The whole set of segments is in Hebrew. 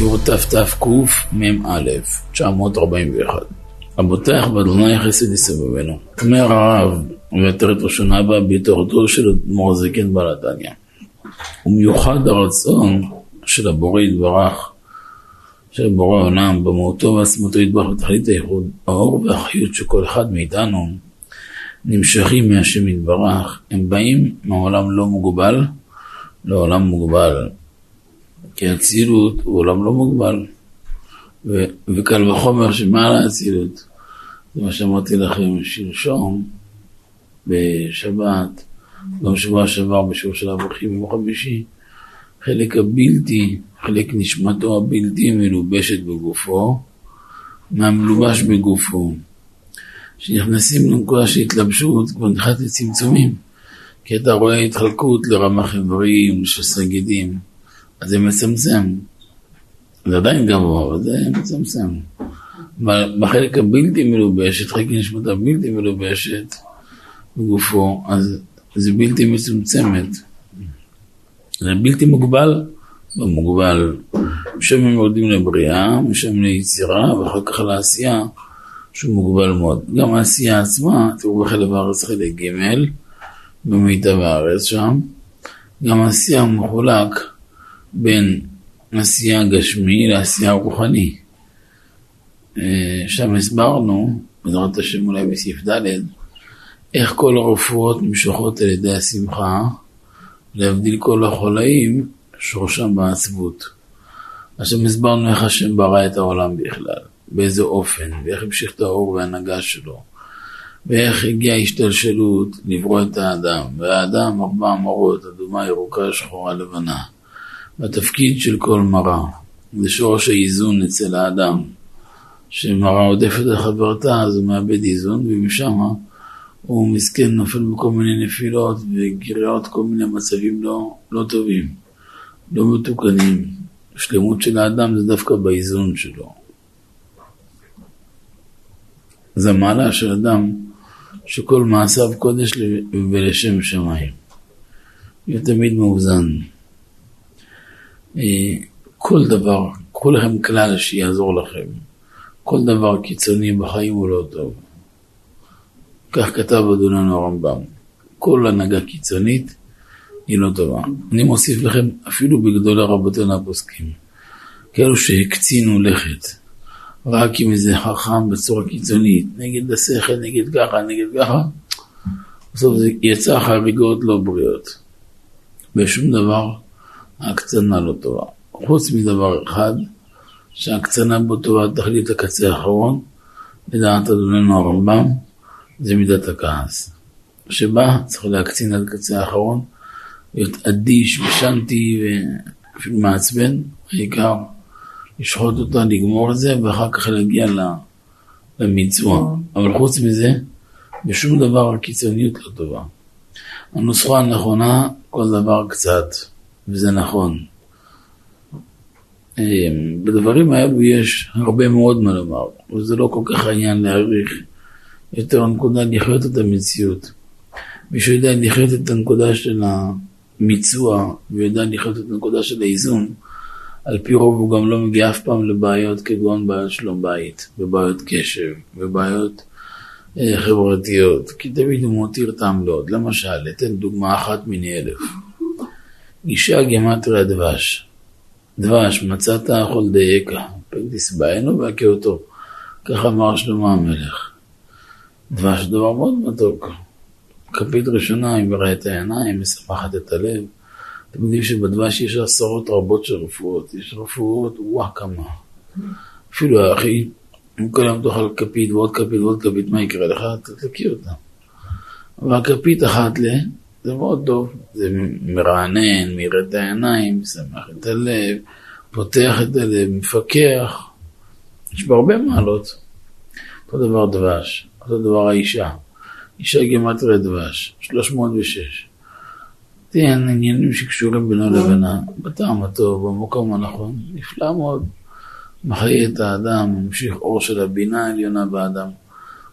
שיעור תתק מ"א, 941. רבותיך באדוני חסד יסבבנו. אומר הרב, ועטרת ראשונה בה בתורתו של אדמו"ר זקן בעל התניא. ומיוחד הרצון של הבורא יתברך, של בורא העולם, במהותו ועצמתו יתברך בתכלית הייחוד, האור והחיות של כל אחד מאיתנו נמשכים מהשם יתברך, הם באים מהעולם לא מוגבל לעולם מוגבל. כי אצילות הוא עולם לא מוגבל. ו- וקל וחומר שמעל האצילות. זה מה שאמרתי לכם שלשום, בשבת, גם שבוע שעבר בשיעור של אברכים ביום חמישי, חלק הבלתי, חלק נשמתו הבלתי מלובשת בגופו, מהמלובש בגופו. כשנכנסים לנקודה של התלבשות, כבר נכנס לצמצומים, כי אתה רואה התחלקות לרמ"ח איברים, של סגידים. אז זה מצמצם. זה עדיין גבוה, אבל זה מצמצם. בחלק הבלתי מלובשת, חלק נשמת הבלתי מלובשת בגופו, אז זה בלתי מצומצמת. זה בלתי מוגבל, לא מוגבל. משם הם יורדים לבריאה, משם ליצירה, ואחר כך לעשייה, שהוא מוגבל מאוד. גם העשייה עצמה, תראו בחלב הארץ חלק ג' במיטב הארץ שם, גם העשייה מחולק בין עשייה גשמי לעשייה רוחני. אה, שם הסברנו, בעזרת השם אולי בסעיף ד', איך כל הרפואות נמשכות על ידי השמחה, להבדיל כל החולאים, שורשם בעצבות. עכשיו הסברנו איך השם ברא את העולם בכלל, באיזה אופן, ואיך המשיך את האור וההנהגה שלו, ואיך הגיעה ההשתלשלות לברוא את האדם, והאדם ארבע מרות, אדומה, ירוקה, שחורה, לבנה. והתפקיד של כל מראה זה שורש האיזון אצל האדם. כשמראה עודפת על חברתה אז הוא מאבד איזון ומשם הוא מסכן נופל בכל מיני נפילות וגריעות כל מיני מצבים לא, לא טובים, לא מתוקנים. השלמות של האדם זה דווקא באיזון שלו. זה מעלה של אדם שכל מעשיו קודש ולשם שמיים. הוא תמיד מאוזן. אה, כל דבר, קחו לכם כלל שיעזור לכם. כל דבר קיצוני בחיים הוא לא טוב. כך כתב אדוננו הרמב"ם. כל הנהגה קיצונית היא לא טובה. אני מוסיף לכם אפילו בגדולי רבותינו הפוסקים. כאלו שהקצינו לכת, רק עם איזה חכם בצורה קיצונית, נגד השכל, נגד ככה, נגד ככה, בסוף זה יצא חריגות לא בריאות. בשום דבר ההקצנה לא טובה. חוץ מדבר אחד, שההקצנה בו טובה תכלית הקצה האחרון, לדעת אדוננו הרמב"ם, זה מידת הכעס. שבה צריך להקצין עד קצה האחרון, להיות אדיש ושנתי ואפילו מעצבן, העיקר לשחוט אותה, לגמור את זה, ואחר כך להגיע למצווה. אבל חוץ מזה, בשום דבר הקיצוניות לא טובה. הנוסחה הנכונה, כל דבר קצת. וזה נכון. אמ, בדברים האלו יש הרבה מאוד מה לומר, וזה לא כל כך העניין להעריך. יותר הנקודה לחיות את המציאות. מי שיודע לחיות את הנקודה של המיצוע, ויודע לחיות את הנקודה של האיזון, על פי רוב הוא גם לא מגיע אף פעם לבעיות כגון בעיות שלום בית, ובעיות קשב, ובעיות אה, חברתיות, כי תמיד הוא מותיר טעם לעוד. למשל, אתן דוגמה אחת מיני אלף. אישה גמטריה דבש. דבש, מצאת אכול דייקה, פקדיס בעינו והכה אותו. כך אמר שלמה המלך. דבש דבר מאוד מתוק. כפית ראשונה היא מראה את העיניים, משמחת את הלב. אתם יודעים שבדבש יש עשרות רבות של רפואות. יש רפואות, וואה כמה. אפילו האחי, אם כל היום תאכל כפית ועוד כפית ועוד כפית, מה יקרה לך? תקיא אותה. אבל הכפית אחת ל... זה מאוד טוב, זה מרענן, מאיר את העיניים, שמח את הלב, פותח את הלב, מפקח, יש בה הרבה מעלות. אותו דבר דבש, אותו דבר האישה, אישה גמטריה דבש, 306. תהיה עניינים שקשורים בינו לבינה, בטעם הטוב, במקום הנכון, נפלא מאוד. מחיה את האדם, ממשיך אור של הבינה העליונה באדם.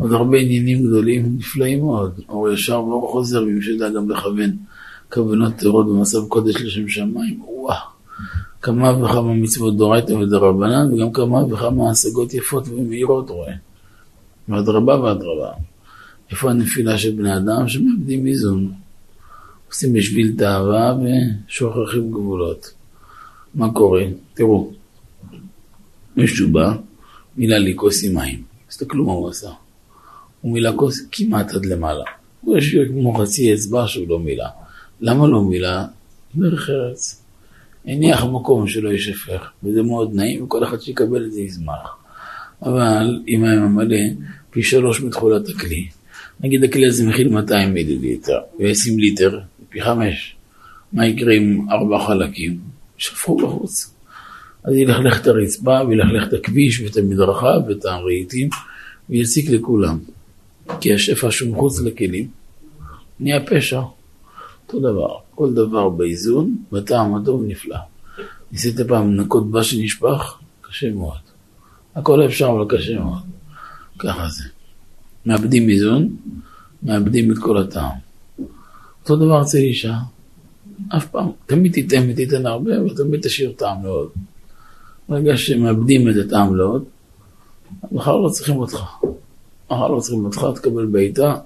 עוד הרבה עניינים גדולים, נפלאים מאוד. אור ישר ואור חוזר, ומי שיודע גם לכוון כוונות טהורות במצב קודש לשם שמיים, וואו. כמה וכמה מצוות דורייתא ודרבנן, וגם כמה וכמה השגות יפות ומהירות רואה. ואדרבה ואדרבה. איפה הנפילה של בני אדם שמאבדים איזון? עושים בשביל תאווה ושוכחים גבולות. מה קורה? תראו, מישהו בא, מילא לי כוס עם מים. תסתכלו מה הוא עשה. הוא מילא כוס כמעט עד למעלה. הוא יש כמו חצי אצבע שהוא לא מילא. למה לא מילא? דרך ארץ. הניח מקום שלא יישפך, וזה מאוד נעים, וכל אחד שיקבל את זה ישמח. אבל אם היה ממלא פי שלוש מתכולת הכלי, נגיד הכלי הזה מכיל 200 מיליליטר, ו-20 ליטר, פי חמש, מה יקרה עם ארבע חלקים? שפכו בחוץ. אז ילכלך את הרצפה, וילכלך את הכביש, ואת המדרכה, ואת הרהיטים, ויציק לכולם. כי השפע שהוא מחוץ לכלים, נהיה פשע. אותו דבר, כל דבר באיזון, בטעם הטוב נפלא. ניסית פעם לנקות בש שנשפך? קשה מאוד. הכל אפשר, אבל קשה מאוד. ככה זה. מאבדים איזון, מאבדים את כל הטעם. אותו דבר אצל אישה. אף פעם, תמיד תיתן ותיתן הרבה, ותמיד תשאיר טעם לעוד. ברגע שמאבדים את הטעם לעוד, מחר לא צריכים אותך. מחר לא צריכים אותך, תקבל בעיטה,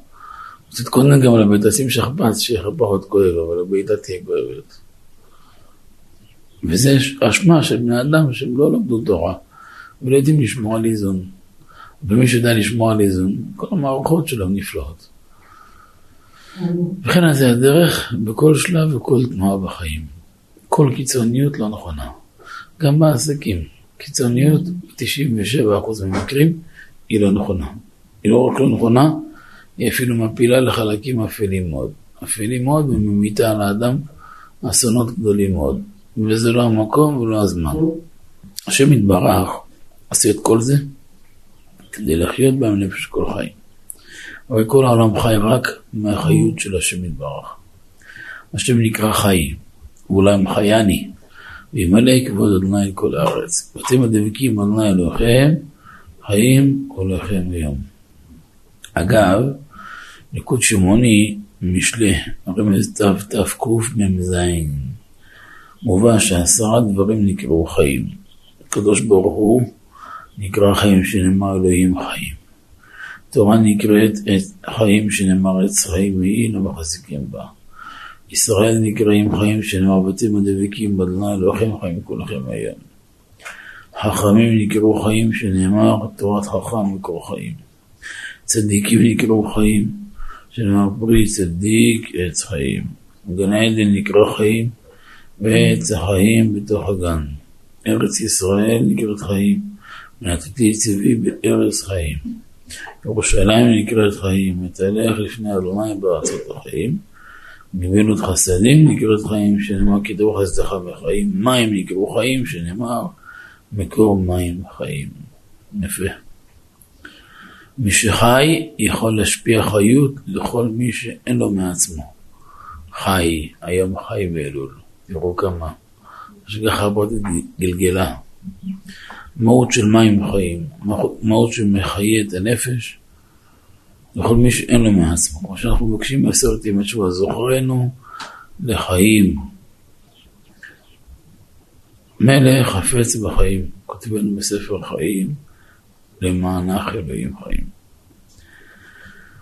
תתכונן גם הבית, שים שכפ"ץ שיהיה לך פחות כואב, אבל הבעיטה תהיה כואבת. וזה אשמה של בני אדם שהם לא למדו תורה, ולא יודעים לשמור על איזון. ומי שיודע לשמור על איזון, כל המערכות שלו נפלאות. וכן זה הדרך בכל שלב וכל תנועה בחיים. כל קיצוניות לא נכונה. גם בעסקים, קיצוניות ב-97% מהמקרים היא לא נכונה. היא לא רק לא נכונה, היא אפילו מפילה לחלקים אפלים מאוד. אפלים מאוד וממיתה על האדם אסונות גדולים מאוד. וזה לא המקום ולא הזמן. השם יתברך עושה את כל זה כדי לחיות בהם נפש כל חיים. אבל כל העולם חי רק מהחיות של השם יתברך. השם נקרא חי, ואולי מחייני, וימלא כבוד אדוני כל הארץ. ואתם הדבקים אדוני אלוהיכם, חיים הולכם ליום. אגב, ניקוד שמוני, משלי, רמז תקמ"ז, מובא שעשרה דברים נקראו חיים. הקדוש ברוך הוא נקרא חיים שנאמר אלוהים חיים. תורה נקראת את חיים שנאמר עץ חיים והיא למחזיקים בה. ישראל נקראים חיים שנאמר בתים הדבקים בדנה אלוהיכם חיים כולכם היום. חכמים נקראו חיים שנאמר תורת חכם מקור חיים. צדיקים נקראו חיים, שנאמר פרי צדיק עץ חיים. גן עדן נקרא חיים, ועץ החיים בתוך הגן. ארץ ישראל נקראת חיים, ונתתי צבי בארץ חיים. ירושלים נקראת חיים, ותלך לפני אדוני בארצות החיים. גמילות חסדים נקראת חיים, שנאמר כי תבוא חסדך וחיים. מים נקראו חיים, שנאמר מקור מים חיים. יפה. מי שחי יכול להשפיע חיות לכל מי שאין לו מעצמו. חי, היום חי באלול. תראו כמה. השגחה פרטית גלגלה. מהות של מים חיים, מהות שמחיה את הנפש לכל מי שאין לו מעצמו. כמו שאנחנו מבקשים בעשרת ימי תשובה, זוכרנו לחיים. מלך חפץ בחיים, כותבנו בספר חיים. למענך אלוהים חיים.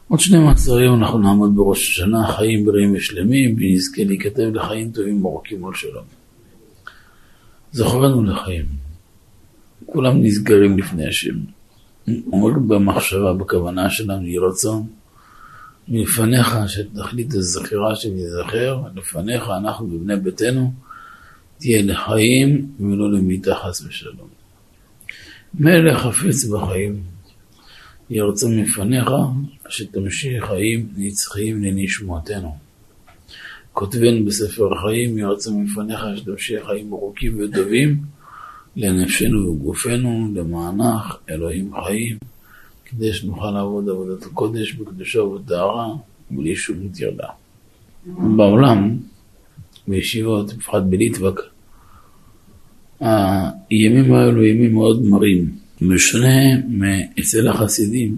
עוד שני מעצרים אנחנו נעמוד בראש השנה, חיים בריאים ושלמים, ונזכה להיכתב לחיים טובים וארוכים על שלום. זוכרנו לחיים. כולם נסגרים לפני השם. אומרים במחשבה, בכוונה שלנו, יהי רצון. מלפניך שתכלית הזכירה שניזכר, לפניך אנחנו בבני ביתנו, תהיה לחיים ולא למיתה חס ושלום. מלך חפץ בחיים, ירצה מפניך, שתמשיך חיים נצחיים לנשמותינו. כותבנו בספר החיים, ירצה מפניך, שתמשיך חיים ארוכים וטובים לנפשנו וגופנו, למענך, אלוהים חיים, כדי שנוכל לעבוד עבודת הקודש בקדושה ובטהרה, בלי שום טרדה. בעולם, בישיבות, בפרט בליטבק, הימים האלו ימים מאוד מרים, משונה מאצל החסידים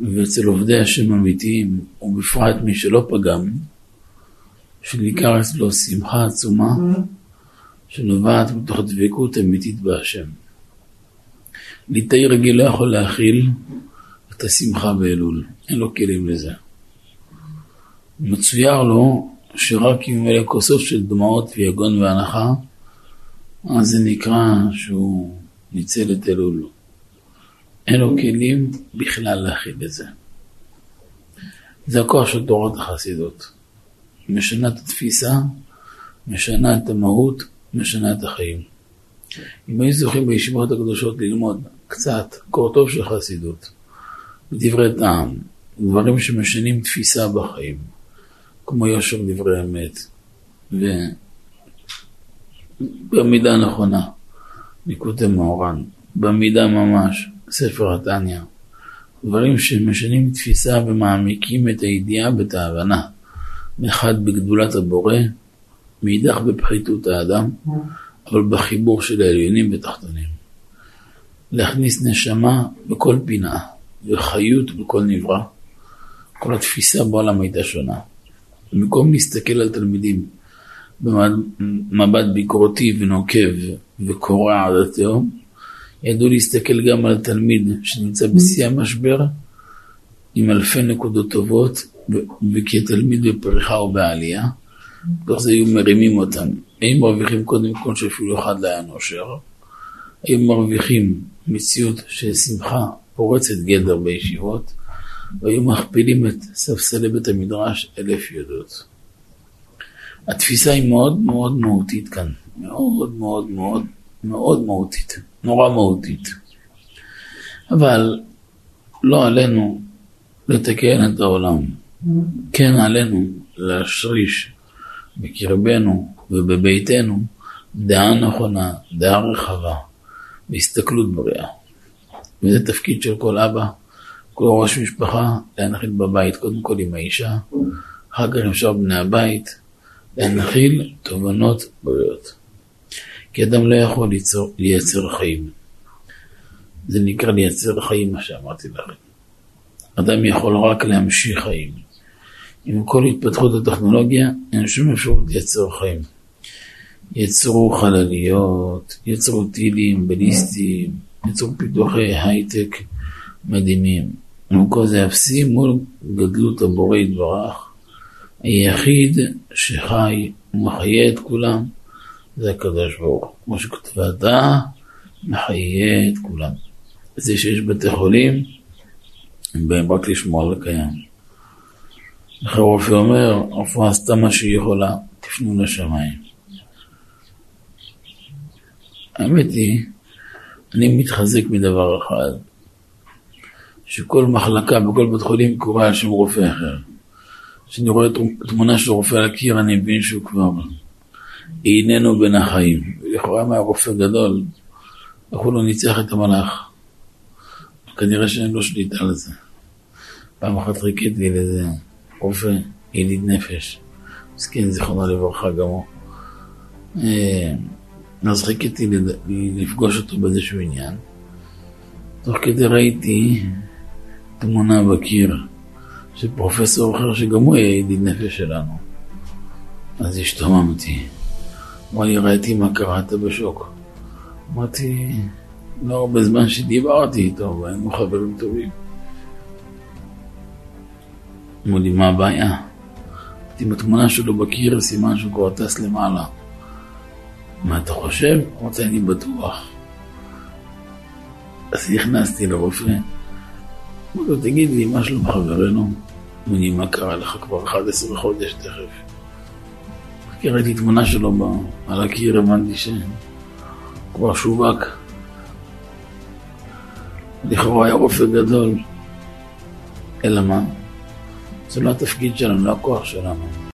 ואצל עובדי השם אמיתיים, ובפרט מי שלא פגם, שניכר אצלו שמחה עצומה, שנובעת מתוך דבקות אמיתית בהשם. ליטאי רגיל לא יכול להכיל את השמחה באלול, אין לו כלים לזה. מצויר לו שרק אם ימלא כוסות של דמעות ויגון והנחה, אז זה נקרא שהוא ניצל את אלול. אין לו כלים בכלל להכיל את זה. זה הכוח של תורת החסידות. משנה את התפיסה, משנה את המהות, משנה את החיים. אם היו זוכים בישיבות הקדושות ללמוד קצת קור טוב של חסידות, דברי טעם, דברים שמשנים תפיסה בחיים, כמו יושר דברי אמת, ובמידה נכונה, ליקוטי מאורן, במידה ממש, ספר התניא, דברים שמשנים תפיסה ומעמיקים את הידיעה ואת ההבנה, מחד בגדולת הבורא, מאידך בפחיתות האדם, אבל בחיבור של העליונים ותחתונים. להכניס נשמה בכל פינה, וחיות בכל נברא. כל התפיסה בעולם הייתה שונה. במקום להסתכל על תלמידים במבט ביקורתי ונוקב וקורע עד התהום, ידעו להסתכל גם על תלמיד שנמצא בשיא המשבר עם אלפי נקודות טובות וכתלמיד בפריחה או בעלייה, בתוך זה היו מרימים אותם. היו מרוויחים קודם כל שאפילו אחד לא היה נושר, היו מרוויחים מציאות של שמחה פורצת גדר בישיבות, והיו מכפילים את ספסלי בית המדרש אלף יודות. התפיסה היא מאוד מאוד מהותית כאן, מאוד מאוד מאוד מאוד מהותית, נורא מהותית. אבל לא עלינו לתקן את העולם, כן עלינו להשריש בקרבנו ובביתנו דעה נכונה, דעה רחבה, בהסתכלות בריאה. וזה תפקיד של כל אבא, כל ראש משפחה, להנחיל בבית, קודם כל עם האישה, אחר כך עם שאר בני הבית, להנחיל תובנות בריאות. כי אדם לא יכול ליצור, לייצר חיים. זה נקרא לייצר חיים, מה שאמרתי לכם. אדם יכול רק להמשיך חיים. עם כל התפתחות הטכנולוגיה, אין שום אפשרות לייצר חיים. יצרו חלליות, יצרו טילים, בליסטיים, יצרו פיתוחי הייטק מדהימים. וכל זה אפסי מול גדלות הבורא יתברך. היחיד שחי ומחיה את כולם זה הקדוש ברוך הוא. כמו שכתוב, אתה מחיה את כולם. זה שיש בתי חולים, הם באים רק לשמור על הקיים. איך הרופא אומר, הרפואה עשתה מה שהיא יכולה, תפנו לשמיים. האמת היא, אני מתחזק מדבר אחד, שכל מחלקה בכל בית חולים קורה על שם רופא אחר. כשאני רואה תמונה של רופא על הקיר, אני מבין שהוא כבר איננו בין החיים. לכאורה מה רופא גדול, איך הוא לא ניצח את המלאך. כנראה שאין לו שליטה על זה. פעם אחת חיכיתי לאיזה רופא, יליד נפש, מסכן, זיכרונו לברכה גם הוא. אה, אז חיכיתי לפגוש אותו באיזשהו עניין. תוך כדי ראיתי תמונה בקיר של פרופסור אחר שגם הוא היה ידיד נפש שלנו. אז השתוממתי. אמר לי, ראיתי מה קראת בשוק. אמרתי, לא הרבה זמן שדיברתי איתו, והיינו חברים טובים. אמרו לי, מה הבעיה? אמרתי, בתמונה שלו בקיר סימן שהוא כבר טס למעלה. מה אתה חושב? אמרתי, אני בטוח. אז נכנסתי לרופא. אמרתי לו, תגיד לי, מה שלום חברנו? אמר לי, מה קרה לך כבר 11 חודש תכף? כי ראיתי תמונה שלו על הקיר, הבנתי שכבר שווק. לכאורה היה רופא גדול. אלא מה? זה לא התפקיד שלנו, לא הכוח שלנו.